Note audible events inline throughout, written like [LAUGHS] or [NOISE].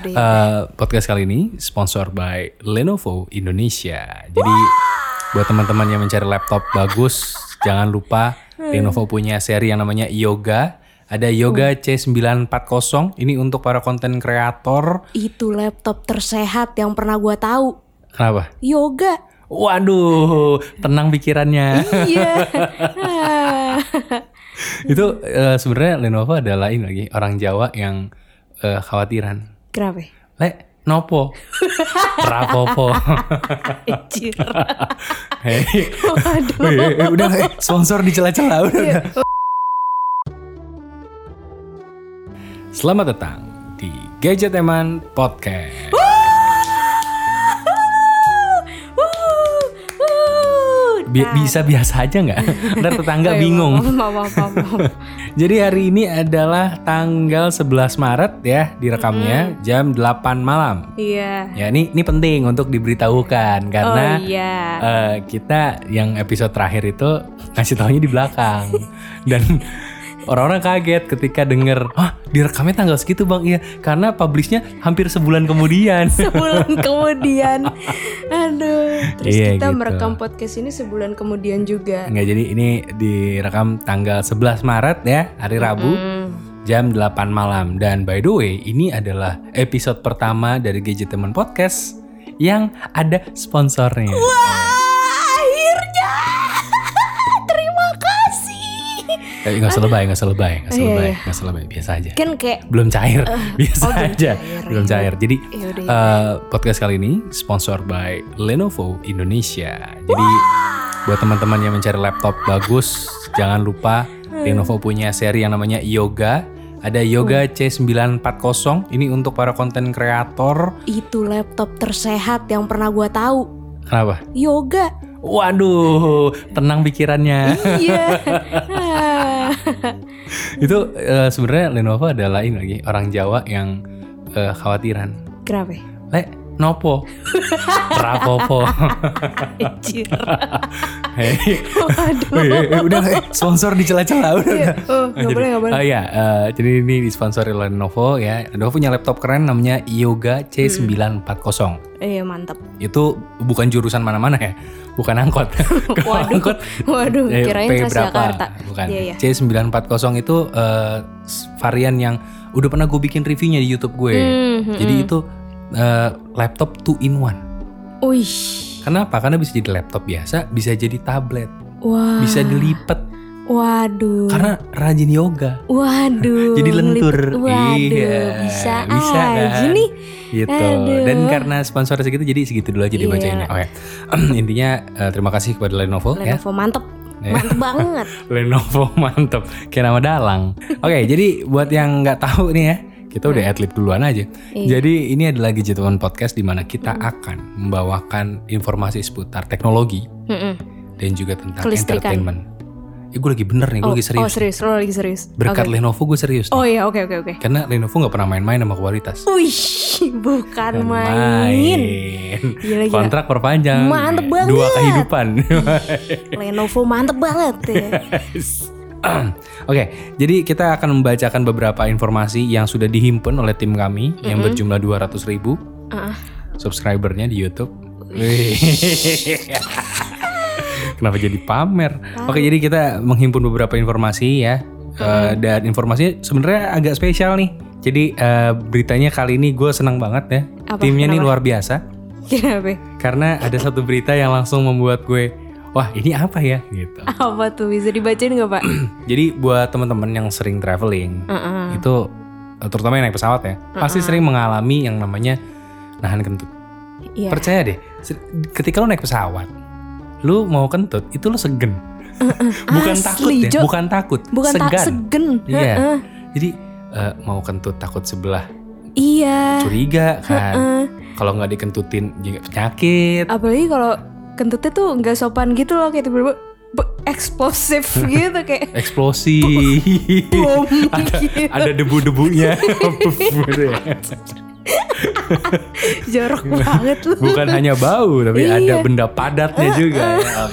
Eh, podcast kali ini sponsor by Lenovo Indonesia. Jadi buat teman-teman yang mencari laptop bagus, jangan lupa Lenovo punya seri yang namanya Yoga. Ada Yoga C940. Ini untuk para konten kreator. Itu laptop tersehat yang pernah gua tahu. Kenapa? Yoga. Waduh, tenang pikirannya. Iya. [LAUGHS] Ah. Itu eh, sebenarnya Lenovo adalah ini lagi orang Jawa yang eh, khawatiran. Kenapa? Le, nopo? Rapopo. Anjir. [LAUGHS] Hei. Waduh. Udah sponsor di celah-celah udah. udah. Selamat datang di Gadget Eman Podcast. Bi- bisa biasa aja nggak? [LAUGHS] Ntar tetangga bingung. [LAUGHS] Jadi hari ini adalah tanggal 11 Maret ya direkamnya jam 8 malam. Iya. Ya ini ini penting untuk diberitahukan karena oh iya. eh, kita yang episode terakhir itu ngasih taunya di belakang [LAUGHS] dan orang-orang kaget ketika denger ah direkamnya tanggal segitu bang iya karena publishnya hampir sebulan kemudian [LAUGHS] sebulan [LAUGHS] kemudian. Aduh. Terus Iya, kita gitu. merekam podcast ini sebulan kemudian juga. nggak jadi ini direkam tanggal 11 Maret ya hari Rabu Hmm. jam 8 malam dan by the way ini adalah episode pertama dari Gadget Teman Podcast yang ada sponsornya Wah, Eh, nggak usah lebay, nggak usah lebay, nggak usah Iya, lebay, iya. nggak usah lebay, biasa aja. Kan kayak Belum cair, [LAUGHS] biasa oh, belum aja, cair, belum iya. cair. Jadi Yaudah, eh, podcast kali ini sponsor by Lenovo Indonesia. Jadi buat teman-teman yang mencari laptop bagus, jangan lupa Hmm. Lenovo punya seri yang namanya Yoga. Ada Yoga Hmm. C940. Ini untuk para konten kreator. itu laptop tersehat yang pernah gua tahu. Kenapa? Yoga. Waduh, tenang pikirannya. Iya. [LAUGHS] [LAUGHS] Itu eh, sebenarnya Lenovo adalah ini lagi orang Jawa yang eh, khawatiran. Kenapa? Le, nopo? Rapopo. Anjir. Hei. Waduh. Eh, udah sponsor di celah-celah udah. Iya. udah. Oh, nggak boleh, nggak boleh. Oh iya, eh, jadi ini disponsori oleh Lenovo ya. Lenovo punya laptop keren namanya Yoga C940. Iya, mantap. Itu bukan jurusan mana-mana ya. Bukan angkot. Kalau [LAUGHS] Waduh. [LAUGHS] angkot Waduh, eh, kirain P Transjakarta. Bukan. Iya, iya. C940 itu s- varian yang udah pernah gue bikin reviewnya di YouTube gue. Hmm, Jadi itu eh, laptop two in one. Wih. Kenapa? Karena bisa jadi laptop biasa, bisa jadi tablet, Wah. bisa dilipet. Waduh. Karena rajin yoga. Waduh. [LAUGHS] Jadi lentur. Waduh, Iya, bisa, bisa aja kan? nih. Gitu. Aduh. Dan karena sponsor segitu jadi segitu dulu aja Iya. dibacainnya. Oke. [CLEARS THROAT] Intinya eh, terima kasih kepada Lenovo ya. Lenovo mantep. [LAUGHS] Ya. Mantep banget. [LAUGHS] Lenovo mantep kayak nama dalang. Oke, jadi buat yang nggak tahu nih ya, kita udah adlib duluan aja. Iya. Jadi ini adalah Gadget One Podcast di mana kita akan membawakan informasi seputar teknologi Mm-mm. dan juga tentang Kelistrikan. entertainment. Eh, gue lagi bener nih, gue Oh, lagi serius. oh serius, lo lagi serius. Berkat Oke. Lenovo gue serius. nih. Oh iya, oke oke oke. Karena Lenovo nggak pernah main-main sama kualitas. Wih, [LAUGHS] bukan main. Gila, gila. Kontrak perpanjang. Mantep Dua banget. kehidupan. Lenovo mantep banget ya. [LAUGHS] [CLEARS THROAT] Oke, jadi kita akan membacakan beberapa informasi yang sudah dihimpun oleh tim kami yang berjumlah 200 ribu Ah. subscribernya di YouTube. [LAUGHS] Kenapa jadi pamer? Oke, jadi kita menghimpun beberapa informasi ya. Eh, dan informasinya sebenarnya agak spesial nih. Jadi eh, beritanya kali ini gue senang banget ya. Apa? Timnya nih Kenapa? luar biasa. Kenapa? Karena ada satu berita yang langsung membuat gue, wah ini apa ya gitu. [LAUGHS] Apa tuh bisa dibacain nggak pak? [CLEARS THROAT] Jadi buat teman-teman yang sering traveling, Heeh. itu eh, terutama yang naik pesawat ya, pasti sering mengalami yang namanya nahan kentut. Iya. Percaya deh, ketika lo naik pesawat, lu mau kentut, itu lo segen. bukan Asli, takut ya, Jo. bukan takut, Bukan tak segan. segen. Iya. Heeh. Jadi eh, mau kentut takut sebelah Iya. curiga kan. Heeh. Kalau nggak dikentutin juga penyakit. Apalagi kalau kentutnya tuh nggak sopan gitu loh kayak tiba-tiba eksplosif [LAUGHS] gitu kayak Eksplosi. bom [LAUGHS] ada gitu. ada debu-debunya. [LAUGHS] Jorok banget lu Bukan hanya bau, tapi Iya. ada benda padatnya juga. ya.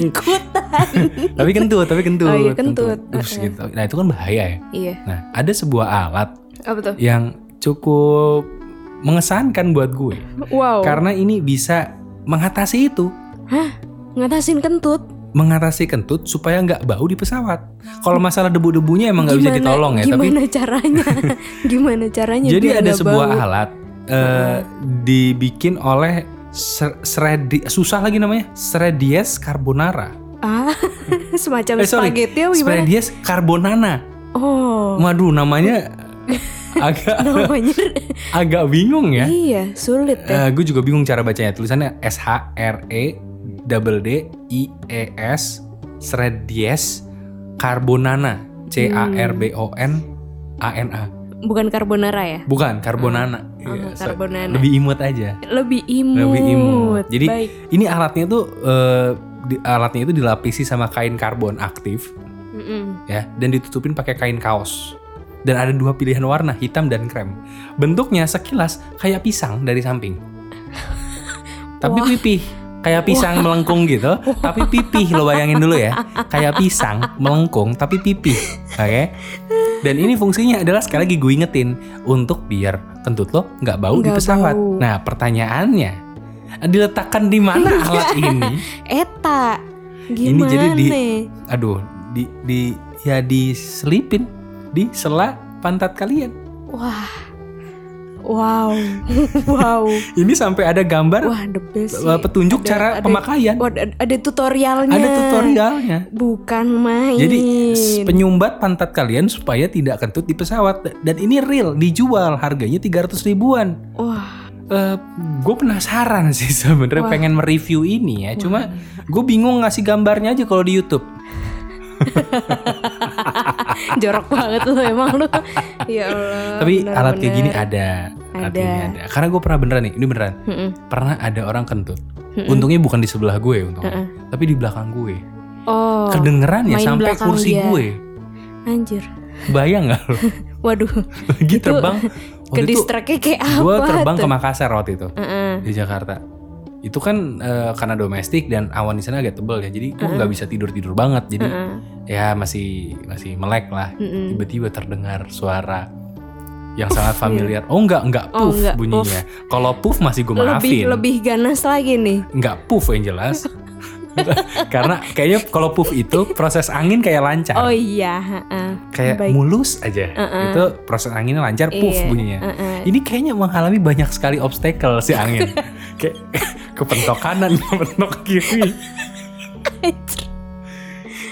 Ikutan tapi kentut, tapi kentut. Oh iya, kentut. Ups, gitu. Nah itu kan bahaya ya. iya Nah ada sebuah alat apa tuh yang cukup mengesankan buat gue. Wow. Karena ini bisa mengatasi itu. Hah? Ngatasin kentut? Mengatasi kentut supaya nggak bau di pesawat. Kalau masalah debu-debunya emang nggak bisa ditolong ya. Tapi Gimana caranya? [LAUGHS] gimana caranya? jadi ada sebuah bau? alat eh, dibikin oleh seredi susah lagi namanya Sredies carbonara. Ah, [LAUGHS] semacam Eh sorry, spaghetti gimana? Sredies carbonana. Oh, Waduh namanya [LAUGHS] agak namanya [LAUGHS] agak bingung ya. iya sulit ya. gue juga bingung cara bacanya. Tulisannya S H R E double D I E S Sredies carbonana C A R B O N A N A. Bukan carbonara ya? Bukan carbonana. Oh, Iya, so- carbonana. Lebih imut aja. Lebih imut. Lebih imut. Jadi Baik. ini alatnya tuh eh, di- alatnya itu dilapisi sama kain karbon aktif Mm-mm. ya dan ditutupin pakai kain kaos. Dan ada dua pilihan warna, hitam dan krem. Bentuknya sekilas kayak pisang dari samping. [LAUGHS] Tapi Wah. pipih, kayak pisang melengkung gitu, [LAUGHS] tapi pipih lo bayangin dulu ya. Kayak pisang melengkung tapi pipih. Oke? Dan ini fungsinya adalah sekali lagi gue ingetin untuk biar kentut lo nggak bau di Nggak pesawat. bau. Nah, pertanyaannya diletakkan di mana [LAUGHS] alat ini? Eta. Ini Gimana? jadi di- Aduh, di di ya diselipin di sela pantat kalian. Wah. Wow. [LAUGHS] wow. Ini sampai ada gambar Wah, the best sih. eh, petunjuk Ada- cara ada- pemakaian. Wah, ada, ada tutorialnya. Ada tutorialnya. Bukan main. Jadi penyumbat pantat kalian supaya tidak kentut di pesawat dan ini real dijual harganya 300 ribuan. Wah, gue penasaran sih sebenarnya Wah. pengen mereview ini ya. Cuma gue bingung ngasih gambarnya aja kalau di YouTube. [LAUGHS] jorok banget lu emang lu. Ya Allah. Tapi alat kayak gini ada. Alat Ada. ada. Karena gue pernah beneran nih, ini beneran. Mm-mm. Pernah ada orang kentut. Untungnya bukan di sebelah gue untungnya, Mm-mm. tapi di belakang gue. Oh. Kedengeran ya sampai kursi dia. gue. Anjir. Bayang nggak lo? [LAUGHS] Waduh. Lagi terbang. Ke distraknya kayak apa? gue terbang ke tuh? Makassar waktu itu Heeh. di Jakarta. Itu kan eh, karena domestik dan awan di sana agak tebel ya, jadi gue nggak bisa tidur tidur banget. Jadi ya masih masih melek lah. Tiba-tiba terdengar suara yang sangat familiar. Oh enggak enggak Oh, puff enggak, bunyinya. Kalau puff masih gue Lebih maafin. lebih ganas lagi nih. Enggak puff yang jelas. [LAUGHS] Karena kayaknya kalau puff itu proses angin kayak lancar. Oh iya, heeh. kayak baik. mulus aja. Uh-uh. Itu proses anginnya lancar, puff Iya, bunyinya. uh-uh. Ini kayaknya mengalami banyak sekali obstacle si angin. [LAUGHS] kayak [LAUGHS] kepentok kanan, [LAUGHS] kepentok kiri.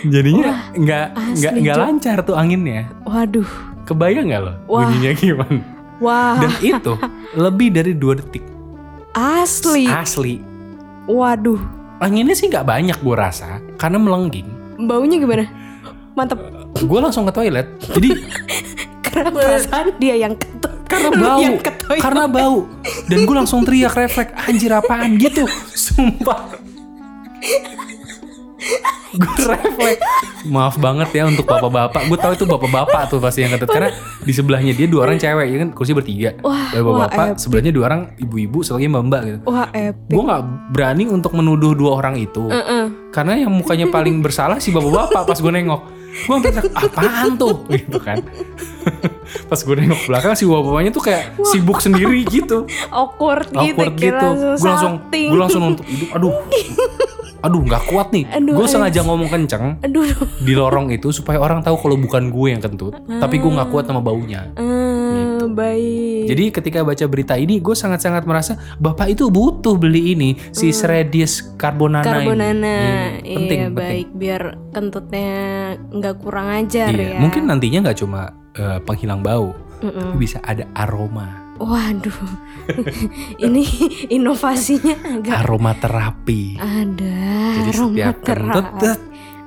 Jadinya nggak nggak nggak lancar tuh anginnya. Waduh. Kebayang nggak lo Wah. bunyinya [LAUGHS] gimana? Wah, Dan itu lebih dari dua detik. asli. Asli. Waduh. Anginnya sih nggak banyak gue rasa karena melengging. Baunya gimana? Mantep. Gue langsung ke toilet. Jadi Karena perasaan dia yang ketut. Karena bau. karena bau. Dan gue langsung teriak refleks anjir apaan? Gitu. Sumpah. Gue refleks. Maaf banget ya untuk bapak-bapak. Gue tahu itu bapak-bapak tuh pasti yang ketut karena di sebelahnya dia dua orang cewek ya kan? Kursi bertiga. Wah, ada wah, bapak epic. sebelahnya dua orang ibu-ibu satu lagi mbak-mbak gitu. Wah, epic. gue nggak berani untuk menuduh dua orang itu. Heeh. Karena yang mukanya paling bersalah si bapak-bapak pas gue nengok. Gue sampai teriak, apaan tuh? Gitu kan. [LAUGHS] Pas gue nengok belakang si bapak-bapaknya tuh kayak sibuk sendiri gitu. Awkward, awkward gitu. gitu. Kayak gue langsung gue langsung nonton hidup aduh aduh nggak kuat nih. Gue sengaja ngomong kenceng Aduh. di lorong itu supaya orang tahu kalau bukan gue yang kentut tapi gue nggak kuat sama baunya Baik. jadi ketika baca berita ini gue sangat-sangat merasa bapak itu butuh beli ini si Sredies carbonana, ini. Karbonana, Hmm, iya penting penting baik biar kentutnya nggak kurang ajar iya ya. mungkin nantinya nggak cuma eh, penghilang bau Mm-mm. tapi bisa ada aroma Waduh, [LAUGHS] ini inovasinya agak aromaterapi ada. jadi setiap aroma kentut keras. tet,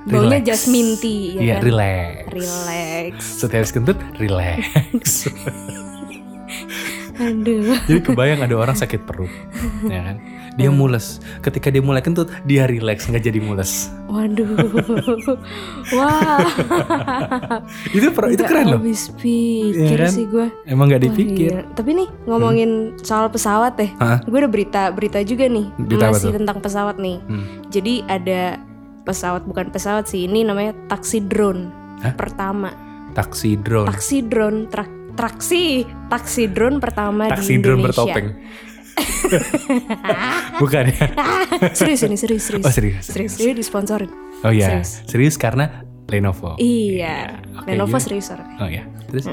Baunya jasmine tea, ya Iya, kan? relax. Relax. Setiap habis kentut, relax. [LAUGHS] Aduh. Jadi kebayang ada orang sakit perut, ya kan? Dia Hmm. mules. Ketika dia mulai kentut, dia relax, nggak jadi mules. Waduh. [LAUGHS] Wah. Itu per- itu keren loh. Habis pikir Iya kan? sih gue. Emang nggak Wah, dipikir. iya. Tapi nih ngomongin soal pesawat deh. Gue ada berita berita juga nih. Berita masih tentang pesawat nih. Hmm. Jadi ada pesawat bukan pesawat sih ini namanya taksi drone Hah? pertama. Taksi drone. Taksi drone trak- taksi taksi drone pertama Taksi di drone Indonesia. bertopeng. [LAUGHS] Bukan ya? serius ini serius serius. Oh, serius, Serius, serius disponsorin. Oh iya, Serius. serius karena Lenovo. Iya, Oke, Lenovo gimana? serius orangnya. Oh iya. Terus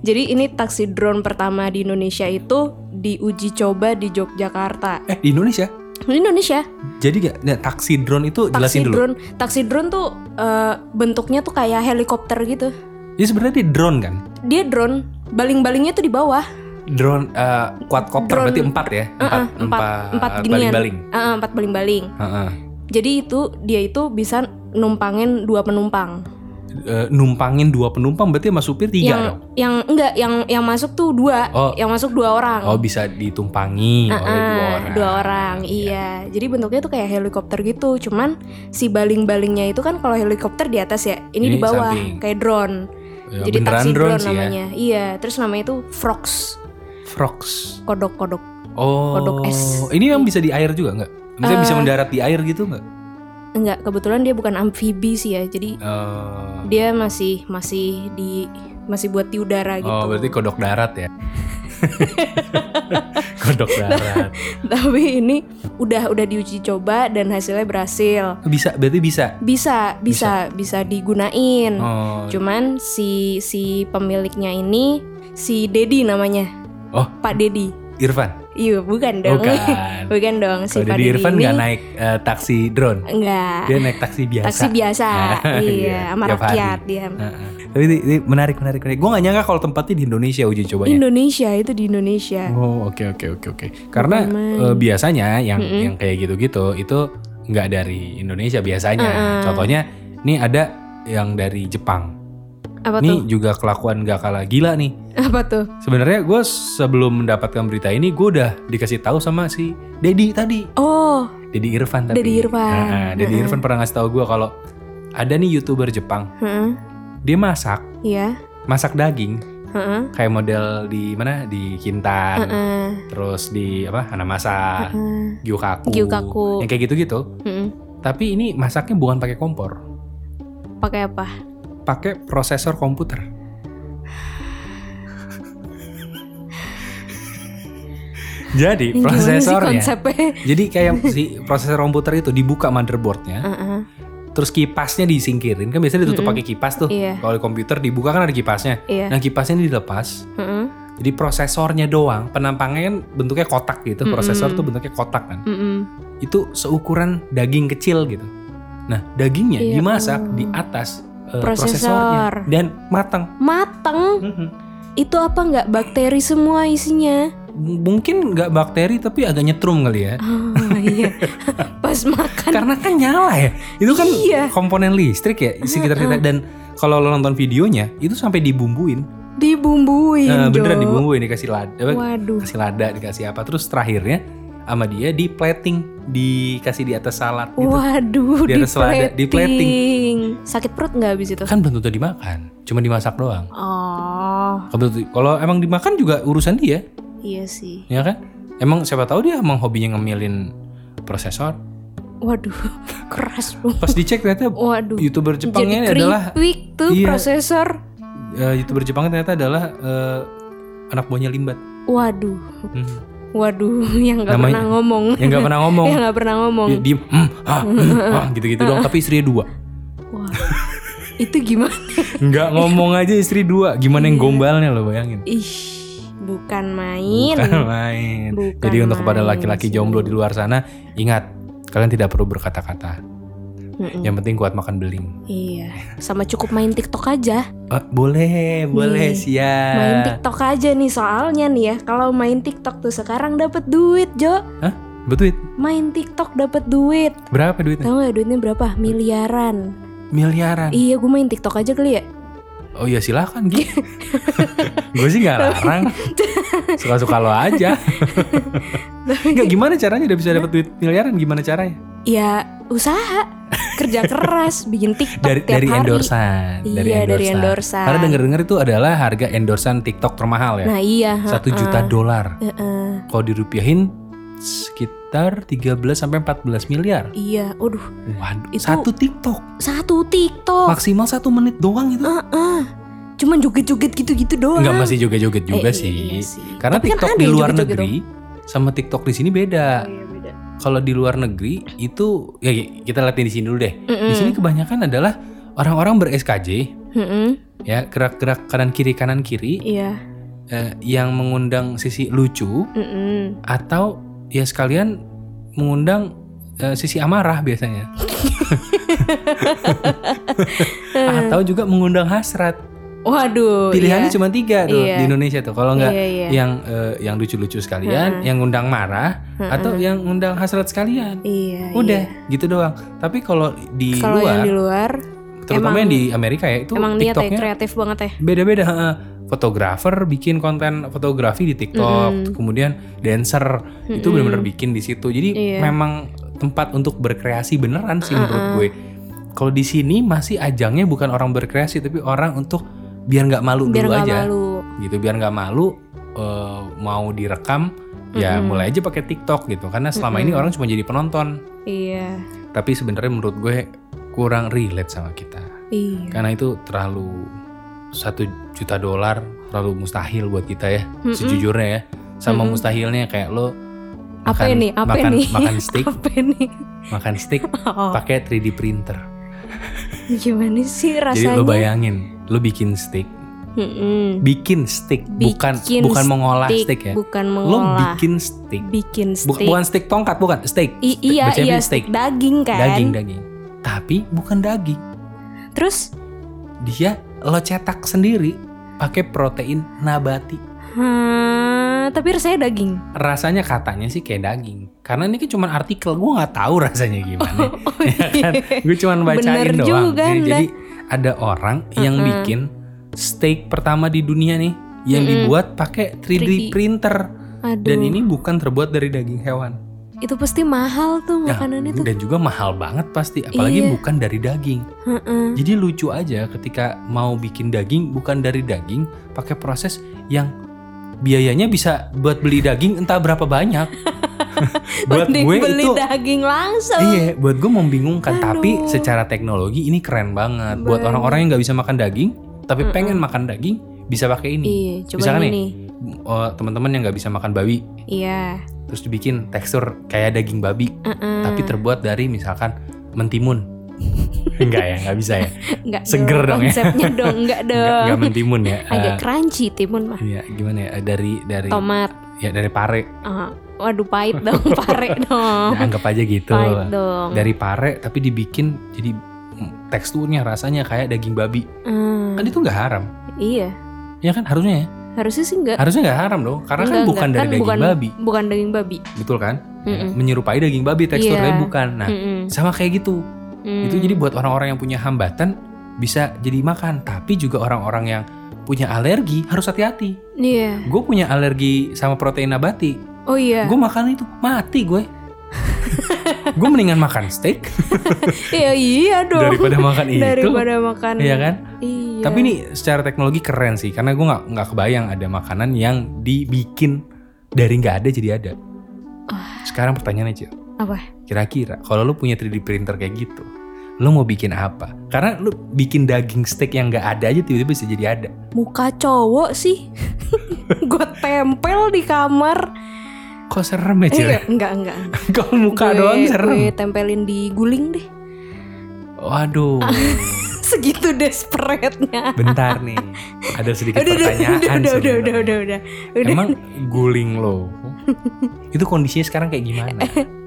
Jadi ini taksi drone pertama di Indonesia itu diuji coba di Yogyakarta. eh di Indonesia. Di Indonesia, Jadi gak nah, taksi drone itu taksi jelasin dulu. drone, taksi drone tuh eh, bentuknya tuh kayak helikopter gitu. Ini sebenarnya dia drone kan? Dia drone, baling-balingnya tuh di bawah. Drone eh, quadcopter Drone. berarti empat ya? Empat, Heeh, empat, empat ginian. baling-baling. Heeh, empat baling-baling. Heeh. Jadi itu dia itu bisa numpangin dua penumpang. Eh, numpangin dua penumpang berarti sama supir tiga yang dong. yang enggak yang yang masuk tuh dua, Oh. yang masuk dua orang. Oh bisa ditumpangi oleh dua Ah, orang. dua orang, iya. Jadi bentuknya tuh kayak helikopter gitu. Cuman si baling-balingnya itu kan kalau helikopter di atas ya, ini, Ini di bawah samping. kayak drone. Ya, Jadi taksi drone, drone, sih ya. namanya. Iya, terus namanya itu frogs, Frogs. kodok-kodok. Oh. Kodok es. Ini yang bisa di air juga nggak? Maksudnya Eh. bisa mendarat di air gitu nggak? Enggak, kebetulan dia bukan amfibi sih ya. Jadi Eh, dia masih masih di masih buat di udara gitu. Oh berarti kodok darat ya? [LAUGHS] kodok darat. Tapi ini udah udah diuji coba dan hasilnya berhasil. Bisa berarti bisa. Bisa, bisa, bisa, digunain. Oh. Cuman si si pemiliknya ini si Dedi namanya. Oh. Pak Dedi. Irfan. Iya, bukan dong. Bukan. [LAUGHS] bukan dong si Dedi Irfan ini. nggak naik eh, taksi drone. Enggak. Dia naik taksi biasa. Taksi biasa. [LAUGHS] iya, sama tiap hari. rakyat dia. Heeh. Tapi ini, ini menarik menarik menarik. Gue gak nyangka kalau tempatnya di Indonesia uji cobanya. Indonesia itu di Indonesia. Oh oke oke oke oke. Karena Bukan main. eh, biasanya yang yang kayak gitu-gitu itu nggak dari Indonesia biasanya. Contohnya nih ada yang dari Jepang. Apa Nih tuh? juga kelakuan gak kalah gila nih. Apa tuh? Sebenarnya gue sebelum mendapatkan berita ini gue udah dikasih tahu sama si Dedi tadi. Oh, Dedi Irfan tapi. Dedi Irfan. Nah, Dedi Irfan pernah ngasih tahu gue kalau ada nih youtuber Jepang. heeh. Dia masak, Iya. masak daging Heeh. kayak model di mana di Kintan, Heeh. terus di apa Hanamasa, Heeh. Gyukaku, Gyukaku. yang kayak gitu-gitu. Heeh. Tapi ini masaknya bukan pakai kompor, Pakai apa? Pakai prosesor komputer. [LAUGHS] Jadi Gimana sih prosesornya, jadi kayak si prosesor komputer itu dibuka motherboardnya, Heeh. [LAUGHS] terus kipasnya disingkirin kan biasanya ditutup pakai kipas tuh. Iya. Kalau di komputer dibuka kan ada kipasnya. Iya. Nah kipasnya ini dilepas, Heeh. jadi prosesornya doang, penampangnya kan bentuknya kotak gitu. Prosesor tuh bentuknya kotak kan. Mm-mm. Itu seukuran daging kecil gitu. Nah dagingnya Iya, dimasak oh. di atas eh, Prosesor. prosesornya dan matang. Mateng. Mhm. Itu apa nggak bakteri semua isinya? Mungkin nggak bakteri tapi agak nyetrum kali ya. Oh iya. [LAUGHS] Pas makan. Karena kan nyala ya. Itu kan Iya. komponen listrik ya sekitar kita dan kalau lo nonton videonya itu sampai dibumbuin. Dibumbuin. Nah, beneran dibumbuin dikasih lada, Waduh. kasih lada, dikasih apa. Terus terakhirnya sama dia di plating, dikasih di atas salad gitu. Waduh, Di atas selada, di plating. Sakit perut nggak habis itu? Kan belum tentu dimakan, cuma dimasak doang. Oh, Kalau kalau emang dimakan juga urusan dia, iya sih. ya kan? Emang siapa tahu dia emang hobinya ngemilin prosesor. Waduh, [LAUGHS] keras loh. Pas dicek ternyata Waduh. youtuber Jepang Jadi adalah tuh Iya. prosesor. eh, youtuber Jepang ternyata adalah eh, anak buahnya Limbat. Waduh, Hmm. Waduh, [LAUGHS] yang nggak pernah ngomong. Yang nggak pernah ngomong. [LAUGHS] yang nggak pernah ngomong. Dia diem, hmm, ah, hmm, ah, gitu-gitu dong. Tapi istrinya dua. Wah, itu gimana? [LAUGHS] Nggak ngomong aja istri dua. Gimana Iya. yang gombalnya lo bayangin. Ih, bukan main. Bukan main. Bukan Jadi untuk kepada laki-laki jomblo di luar sana, ingat kalian tidak perlu berkata-kata. Mm-mm. Yang penting kuat makan beling. Iya, sama cukup main TikTok aja. Ah, boleh, boleh Nih, siap. Main TikTok aja nih soalnya nih ya. Kalau main TikTok tuh sekarang dapat duit, Jo. Hah? Betul. Main TikTok dapat duit. Berapa duitnya? Tahu nggak duitnya berapa? Miliaran. Miliaran. Iya, gue main TikTok aja kali ya. Oh iya silakan gitu. [LAUGHS] Gue sih nggak larang. Suka-suka lo aja. [LAUGHS] Nggak gimana caranya udah bisa dapat duit miliaran? Gimana caranya? Ya usaha, kerja keras, [LAUGHS] bikin TikTok Dari tiap dari hari. endorsan. Iya, dari endorsan. Karena denger-denger itu adalah harga endorsan TikTok termahal ya. Nah iya. Satu heeh. juta dolar. Heeh. Kalau dirupiahin sekitar 13 sampai 14 miliar. Iya, waduh, Waduh, Itu- satu TikTok satu TikTok. maksimal satu menit doang itu. Heeh. cuman joget-joget gitu-gitu doang. Enggak masih joget-joget juga Eh, sih. iya sih. Karena Tapi kan TikTok ada di luar joget-joget negeri sama TikTok di sini beda. Oh, iya, beda. Kalau di luar negeri itu ya kita liatin di sini dulu deh. Di Mm-mm. sini kebanyakan adalah orang-orang ber-SKJ Mm-mm. ya gerak-gerak kanan kiri kanan kiri Iya. eh, yang mengundang sisi lucu Mm-mm. atau ya sekalian mengundang eh, sisi amarah biasanya. [LAUGHS] atau juga mengundang hasrat. Waduh. Pilihannya iya. cuma tiga tuh Iya. di Indonesia tuh. Kalau nggak Iya, iya. yang eh, yang lucu-lucu sekalian, yang ngundang marah, atau yang ngundang hasrat sekalian. Iya. Udah gitu doang. Tapi kalau di luar, yang di luar terutama yang di Amerika ya itu emang niat ya TikToknya kreatif banget ya. beda-beda. heeh. Fotografer bikin konten fotografi di TikTok, kemudian dancer itu benar-benar bikin di situ. Jadi Iya. memang tempat untuk berkreasi beneran sih menurut gue. Kalau di sini masih ajangnya bukan orang berkreasi tapi orang untuk biar nggak malu Biar dulu nggak aja malu. gitu biar nggak malu eh, mau direkam ya mulai aja pakai TikTok gitu karena selama ini orang cuma jadi penonton Iya. tapi sebenarnya menurut gue kurang relate sama kita Iya. karena itu terlalu satu juta dolar terlalu mustahil buat kita ya sejujurnya ya sama mustahilnya kayak lo Apa makan- ini? Apa makan, ini? makan [LAUGHS] steak Apa nih? makan steak Oh, pakai 3D printer gimana sih jadi rasanya? lo bayangin lo bikin steak. Mm-mm. bikin steak bukan Bikin bukan mengolah steak, steak ya? Bukan lo mengolah. bikin steak. Bikin steak. bukan steak tongkat bukan steak. I- iya bacanya iya steak. steak daging kan. daging daging. Tapi bukan daging. Terus? Dia lo cetak sendiri pakai protein nabati. Hmm, tapi rasanya daging. rasanya katanya sih kayak daging. Karena ini kan cuma artikel gue nggak tahu rasanya gimana. [LAUGHS] Ya kan? gue cuma bacain Bener doang. juga, jadi, Anda. jadi ada orang yang bikin steak pertama di dunia nih yang dibuat pakai 3D, 3D. printer Aduh. dan ini bukan terbuat dari daging hewan itu pasti mahal tuh makanan itu. dan juga mahal banget pasti apalagi Iya. bukan dari daging Heeh. jadi lucu aja ketika mau bikin daging bukan dari daging pakai proses yang biayanya bisa buat beli daging entah berapa banyak [LAUGHS] [LAUGHS] buat Mending gue beli itu daging langsung. iya buat gue membingungkan tapi Aduh. secara teknologi ini keren banget buat Banget. orang-orang yang nggak bisa makan daging tapi pengen makan daging bisa pakai ini Iya, coba misalkan nih ini. oh, teman-teman yang nggak bisa makan babi Iya. terus dibikin tekstur kayak daging babi Heeh. tapi terbuat dari misalkan mentimun [LAUGHS] enggak ya nggak bisa ya [LAUGHS] Enggak Seger dong ya. Konsepnya dong, enggak enggak, dong. enggak mentimun ya Agak Eh, crunchy timun mah. Iya, gimana ya? Dari dari Tomat. ya dari pare. Ah, waduh pahit dong, [LAUGHS] pare dong. Ya, anggap aja gitu. Pahit dong. Dari pare tapi dibikin jadi mm, teksturnya rasanya kayak daging babi. Hmm, Kan itu nggak haram. iya. Ya kan harusnya ya. Harusnya sih enggak. Harusnya nggak haram dong. Karena kan Enggak, bukan enggak. dari Kan daging bukan, babi. Bukan daging babi. Betul kan? Ya, Mm-mm. menyerupai daging babi teksturnya Iya. bukan. Nah, Mm-mm. sama kayak gitu. Hmm. Itu jadi buat orang-orang yang punya hambatan bisa jadi makan, tapi juga orang-orang yang punya alergi harus hati-hati. Iya. Gue punya alergi sama protein nabati. Oh iya. Gue makan itu mati gue. [LAUGHS] gue mendingan makan steak [LAUGHS] Iya iya dong. daripada makan itu. Daripada makan. Iya kan? Iya. Tapi ini secara teknologi keren sih, karena gue nggak nggak kebayang ada makanan yang dibikin dari nggak ada jadi ada. Sekarang pertanyaannya Cil, apa? kira-kira kalau lu punya 3D printer kayak gitu, lu mau bikin apa? Karena lu bikin daging steak yang nggak ada aja tiba-tiba bisa jadi ada. Muka cowok sih. [LAUGHS] gue tempel di kamar. Kok serem ya Cil? Iya, enggak enggak. [LAUGHS] Kalau muka Gue- doang serem. Gue tempelin di guling deh. Waduh, [LAUGHS] Segitu desperate-nya. bentar nih, ada sedikit Udah, pertanyaan. udah, udah, udah, udah, udah, udah, udah. Emang guling lo itu kondisinya sekarang kayak gimana? [LAUGHS]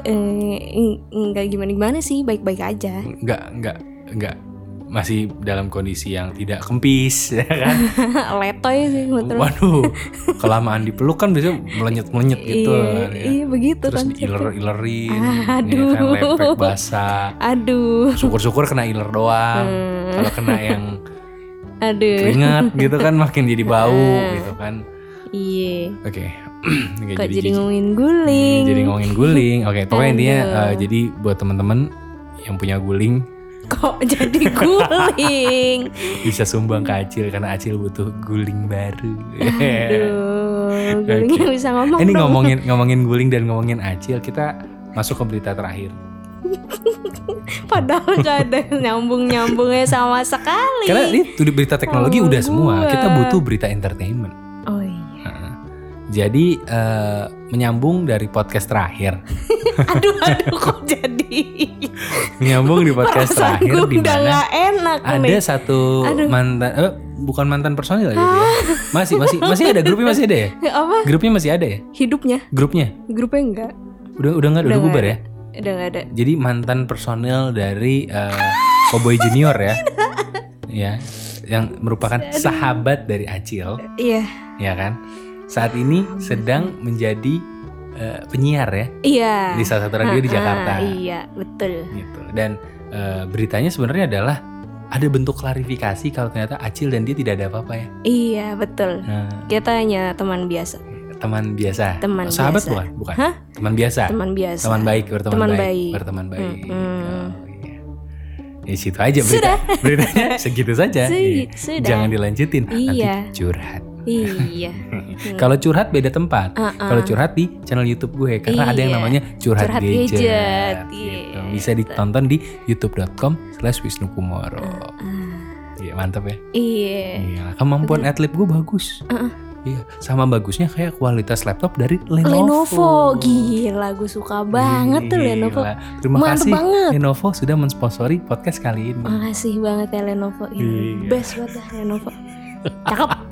Eh, eng- enggak gimana gimana sih, baik-baik aja. Enggak, enggak, enggak. Masih dalam kondisi yang tidak kempis, [LAUGHS] ya kan? [LAUGHS] Letoy sih betul. Waduh, kelamaan dipeluk kan biasanya melenyet-melenyet gitu. iya, kan, ya. iya begitu Terus konsepnya. diiler-ilerin, Aduh. ya kan lepek basah. Aduh, Syukur-syukur kena iler doang. Hmm. Kalau kena yang [LAUGHS] aduh. keringat gitu kan makin jadi bau gitu kan. Iya. Oke. [CLEARS THROAT] Kok jadi, jijik. ngomongin guling? jadi ngomongin guling. Oke, pokoknya intinya eh, jadi buat teman-teman yang punya guling Kok jadi guling? [LAUGHS] bisa sumbang ke Acil karena Acil butuh guling baru. Aduh, [LAUGHS] gulingnya bisa ngomong Ini dong. ngomongin ngomongin guling dan ngomongin Acil, kita masuk ke berita terakhir. [LAUGHS] Padahal gak ada nyambung-nyambungnya sama sekali. Karena ini tuh berita teknologi Oh, udah semua. gua. Kita butuh berita entertainment. Oh iya. Jadi eh, menyambung dari podcast terakhir, [LAUGHS] Aduh, aduh kok jadi. menyambung di podcast Perasaan terakhir di mana enak ada nih. satu Aduh. mantan, eh, bukan mantan personil ya, dia. masih masih masih ada grupnya masih ada ya? [LAUGHS] Apa? Grupnya masih ada ya? Hidupnya? Grupnya Grupnya enggak. udah udah nggak udah, Udah bubar ya? Udah gak ada. Jadi mantan personil dari eh, Cowboy Junior ya, [LAUGHS] ya, yang merupakan sahabat dari Acil, Iya. ya kan? Saat ini sedang menjadi eh, penyiar ya Iya. di salah satu radio di Ah, Jakarta. Iya, betul. gitu. Dan eh, beritanya sebenarnya adalah ada bentuk klarifikasi kalau ternyata Acil dan dia tidak ada apa-apa ya. Iya, betul. Nah, Kita hanya teman biasa. teman biasa. Teman Sahabat biasa. bukan? Bukan. Hah? Teman biasa. Teman biasa. Teman baik, berteman Teman baik, baik. berteman baik. Mm-mm. Oh, iya. Ya situ aja berita. [LAUGHS] Beritanya segitu saja. Iya. sudah. Jangan dilanjutin. Nanti Iya. curhat. Iya. [LAUGHS] Kalau curhat beda tempat. Uh-uh. Kalau curhat di channel YouTube gue karena ada yang Iya. namanya curhat, Curhat gadget. gadget, gitu. iya. Bisa ditonton di youtube.com/slash Wisnu Kumoro. Iya mantap ya. Iya. Iya, kemampuan adlib gue bagus. Iya, sama bagusnya kayak kualitas laptop dari Lenovo. Lenovo, gila gue suka banget tuh Gila. Lenovo. Terima Mantep kasih banget. Lenovo sudah mensponsori podcast kali ini. Makasih banget ya Lenovo. Ini Iya. Best banget dah Lenovo. Cakep. [LAUGHS]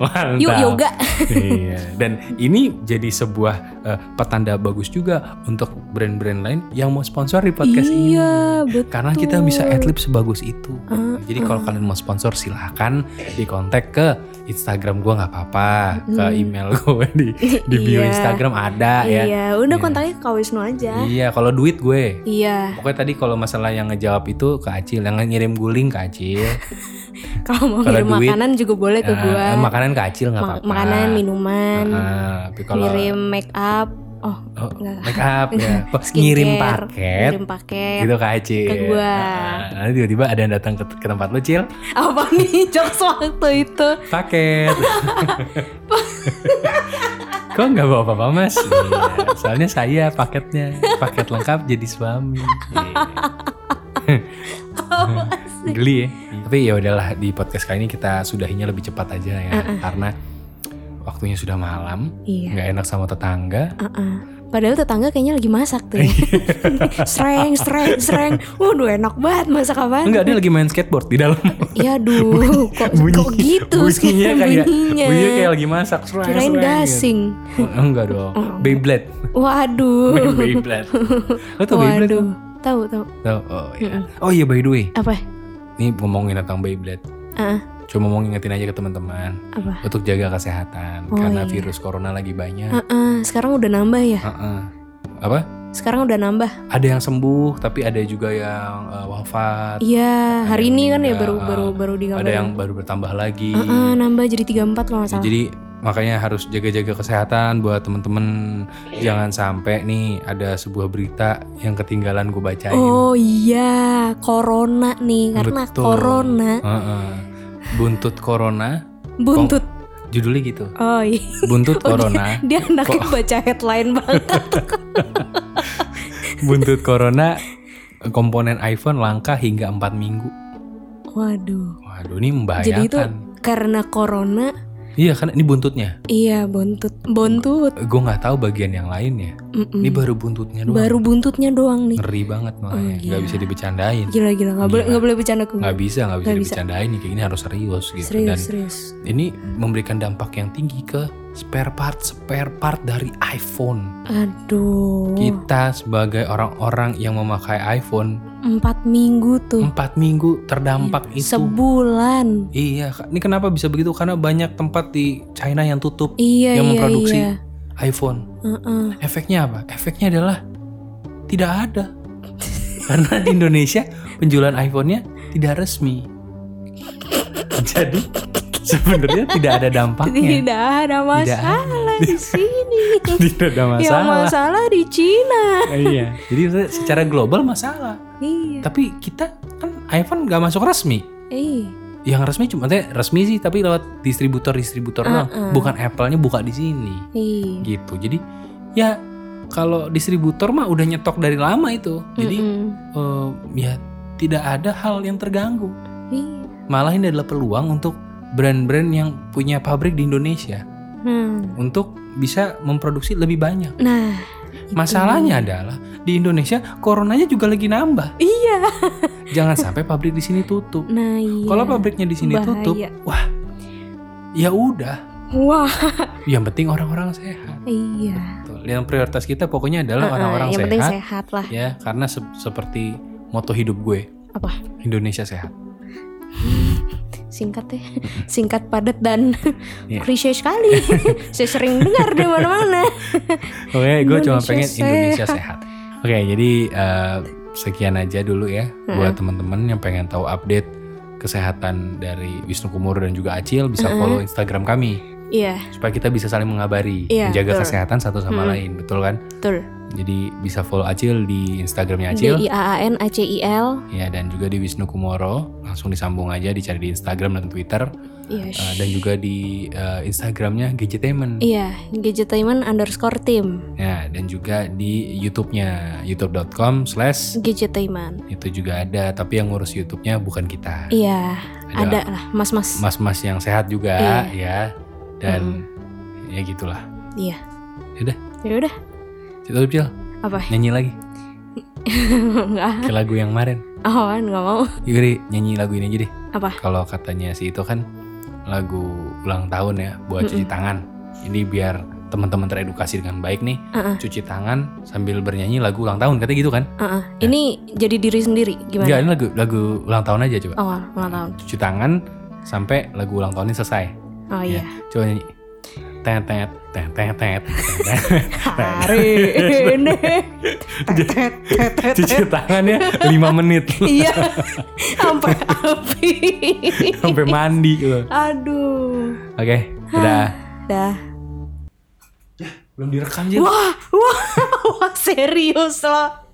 Mantap. Yuk yoga. iya, dan ini jadi sebuah eh, petanda bagus juga untuk brand-brand lain yang mau sponsor di podcast ini. Iya, betul. Karena kita bisa adlib sebagus itu. Uh, Jadi kalau kalian mau sponsor silahkan di kontak ke Instagram gue nggak apa-apa, ke email gue di di bio Iya. Instagram ada ya. Iya, udah Iya. kontaknya ke Wisnu aja. Iya, kalau duit gue. Iya, Pokoknya tadi kalau masalah yang ngejawab itu ke Acil, yang ngirim guling ke Acil. [LAUGHS] kalau mau Kalau ngirim duit, makanan juga boleh ke Eh, gua. makanan ke Acil nggak apa-apa. makanan, minuman, Ah, tapi kalau ngirim make up. Oh, oh, enggak. make up ya, [LAUGHS] skincare, ngirim paket Ngirim paket. gitu ke Acil. Ke gua. Ah, nanti tiba-tiba ada yang datang ke, ke tempat lu, Cil. Apa nih jokes waktu itu? Paket. [LAUGHS] Kok nggak bawa apa-apa mas? Iya, soalnya saya paketnya paket lengkap jadi suami. Iya. Geli ya. Tapi ya udahlah di podcast kali ini kita sudahinya lebih cepat aja ya karena waktunya sudah malam, Iya. nggak enak sama tetangga. Uh-uh. Padahal tetangga kayaknya lagi masak tuh. ya. Iya. [LAUGHS] sreng, sreng, sreng. Waduh enak banget masak apaan? Enggak dia lagi main skateboard di dalam. Ya duh, [LAUGHS] kok, kok gitu sih bunyinya kayak bunyinya? bunyinya kayak lagi masak. Sreng, Kirain sreng, gasing. gitu. Oh, enggak dong. Beyblade. Waduh. [LAUGHS] Main Beyblade. Lo tau Beyblade? Tuh? Tahu, tahu. Tahu. Oh iya. Oh iya by the way, Apa? ini ngomongin tentang Beyblade. Ah, Cuma mau ngingetin aja ke teman-teman apa? untuk jaga kesehatan Oh, karena iya. virus corona lagi banyak. Ah, sekarang udah nambah ya? Heeh. Apa? Sekarang udah nambah. Ada yang sembuh tapi ada juga yang eh, wafat. Iya, hari ini kan ya baru baru baru digambarin. Ada yang baru bertambah lagi. Ah, ah, nambah jadi 34 kalau nggak salah. Jadi makanya harus jaga-jaga kesehatan buat temen-temen jangan sampai nih ada sebuah berita yang ketinggalan gue bacain. Oh iya, corona nih karena Betul. corona Heeh. Buntut corona, buntut. judulnya gitu. Oh iya. Buntut [LAUGHS] Oh, corona, Dia anaknya baca headline banget. [LAUGHS] buntut corona komponen iPhone langka hingga 4 minggu. Waduh. Waduh, ini membahayakan. Jadi itu karena corona, Iya, kan ini buntutnya. iya buntut, buntut. Gue nggak tahu bagian yang lainnya. Mm-mm. Ini baru buntutnya doang. Baru buntutnya doang nih. Ngeri banget makanya. Oh, Nggak gila. bisa dibecandain. Gila gila nggak boleh nggak boleh bercanda ke. Nggak bisa, nggak bisa Nggak bisa. nih. Kayak gini harus serius gitu. Serius Dan serius. ini memberikan dampak yang tinggi ke spare part spare part dari iPhone. Aduh. Kita sebagai orang-orang yang memakai iPhone Empat minggu tuh. empat minggu terdampak itu. Sebulan. Iya, ini kenapa bisa begitu? Karena banyak tempat di China yang tutup Iya yang iya memproduksi iya. iPhone. Heeh. Efeknya apa? Efeknya adalah tidak ada. [LAUGHS] Karena di Indonesia penjualan iPhone-nya tidak resmi. [LAUGHS] Jadi sebenarnya tidak ada dampaknya. Tidak ada masalah di sini. [LAUGHS] Tidak ada Yang masalah. masalah di Cina. iya. Jadi secara global masalah. Iya. Tapi kita kan iPhone nggak masuk resmi. Iya. Yang resmi cuma teh resmi sih tapi lewat distributor-distributor doang. Uh-uh. Bukan Apple-nya buka di sini. Iya. Gitu. Jadi ya kalau distributor mah udah nyetok dari lama itu. Jadi Mm-mm. eh, ya tidak ada hal yang terganggu. Iya. Malah ini adalah peluang untuk brand-brand yang punya pabrik di Indonesia Hmm. untuk bisa memproduksi lebih banyak. Nah, Masalahnya adalah di Indonesia coronanya juga lagi nambah. iya. [LAUGHS] Jangan sampai pabrik di sini tutup. Nah, iya. Kalau pabriknya di sini Bahaya. tutup, wah, ya udah. Wah, Yang penting orang-orang sehat. iya. Tuh, Yang prioritas kita pokoknya adalah orang-orang yang sehat. penting sehat lah. Ya, karena se- seperti moto hidup gue, Apa? Indonesia sehat. Singkat ya. [LAUGHS] Singkat, padat dan [LAUGHS] Iya. klise sekali. [LAUGHS] Saya sering dengar di mana-mana. Oke, gue cuma pengen sehat. Indonesia sehat. Oke, jadi eh, sekian aja dulu ya buat teman-teman yang pengen tahu update kesehatan dari Wisnu Kumoro dan juga Acil bisa follow Instagram kami Iya, supaya kita bisa saling mengabari, Iya, menjaga betul. kesehatan satu sama lain, betul kan? betul. Jadi bisa follow Acil di Instagramnya D Acil, I A A N A C I L. ya dan juga di Wisnu Kumoro langsung disambung aja dicari di Instagram dan Twitter Iya. eh, dan juga di eh, Instagramnya Gadgetainment. Iya, Gadgetainment underscore team. Ya, dan juga di YouTube-nya youtube.com slash Gadgetainment. itu juga ada tapi yang ngurus YouTube-nya bukan kita Iya, Ada ada lah, mas-mas. mas-mas yang sehat juga Iya. ya dan ya gitulah Iya. Yaudah. Ya udah. Cil, Cil, Apa? nyanyi lagi [LAUGHS] Enggak. ke lagu yang kemarin Oh, enggak mau. Yuri nyanyi lagu ini aja deh Apa? kalau katanya si itu kan lagu ulang tahun ya buat cuci tangan jadi biar teman-teman teredukasi dengan baik nih Heeh. cuci tangan sambil bernyanyi lagu ulang tahun katanya gitu kan Heeh. Ini jadi diri sendiri Enggak, gimana? ini lagu lagu ulang tahun aja coba Oh, ulang tahun. cuci tangan sampai lagu ulang tahun ini selesai Oh Ya, iya. coba nyanyi. Tet tet tet tet tet. tet. Hari ini. Tet, tet, tet, Cuci tangannya 5 menit Iya. Sampai api. sampai mandi gitu. Aduh. Oke, udah. Dah. Belum direkam aja. Wah, wah, [LAUGHS] wah serius loh.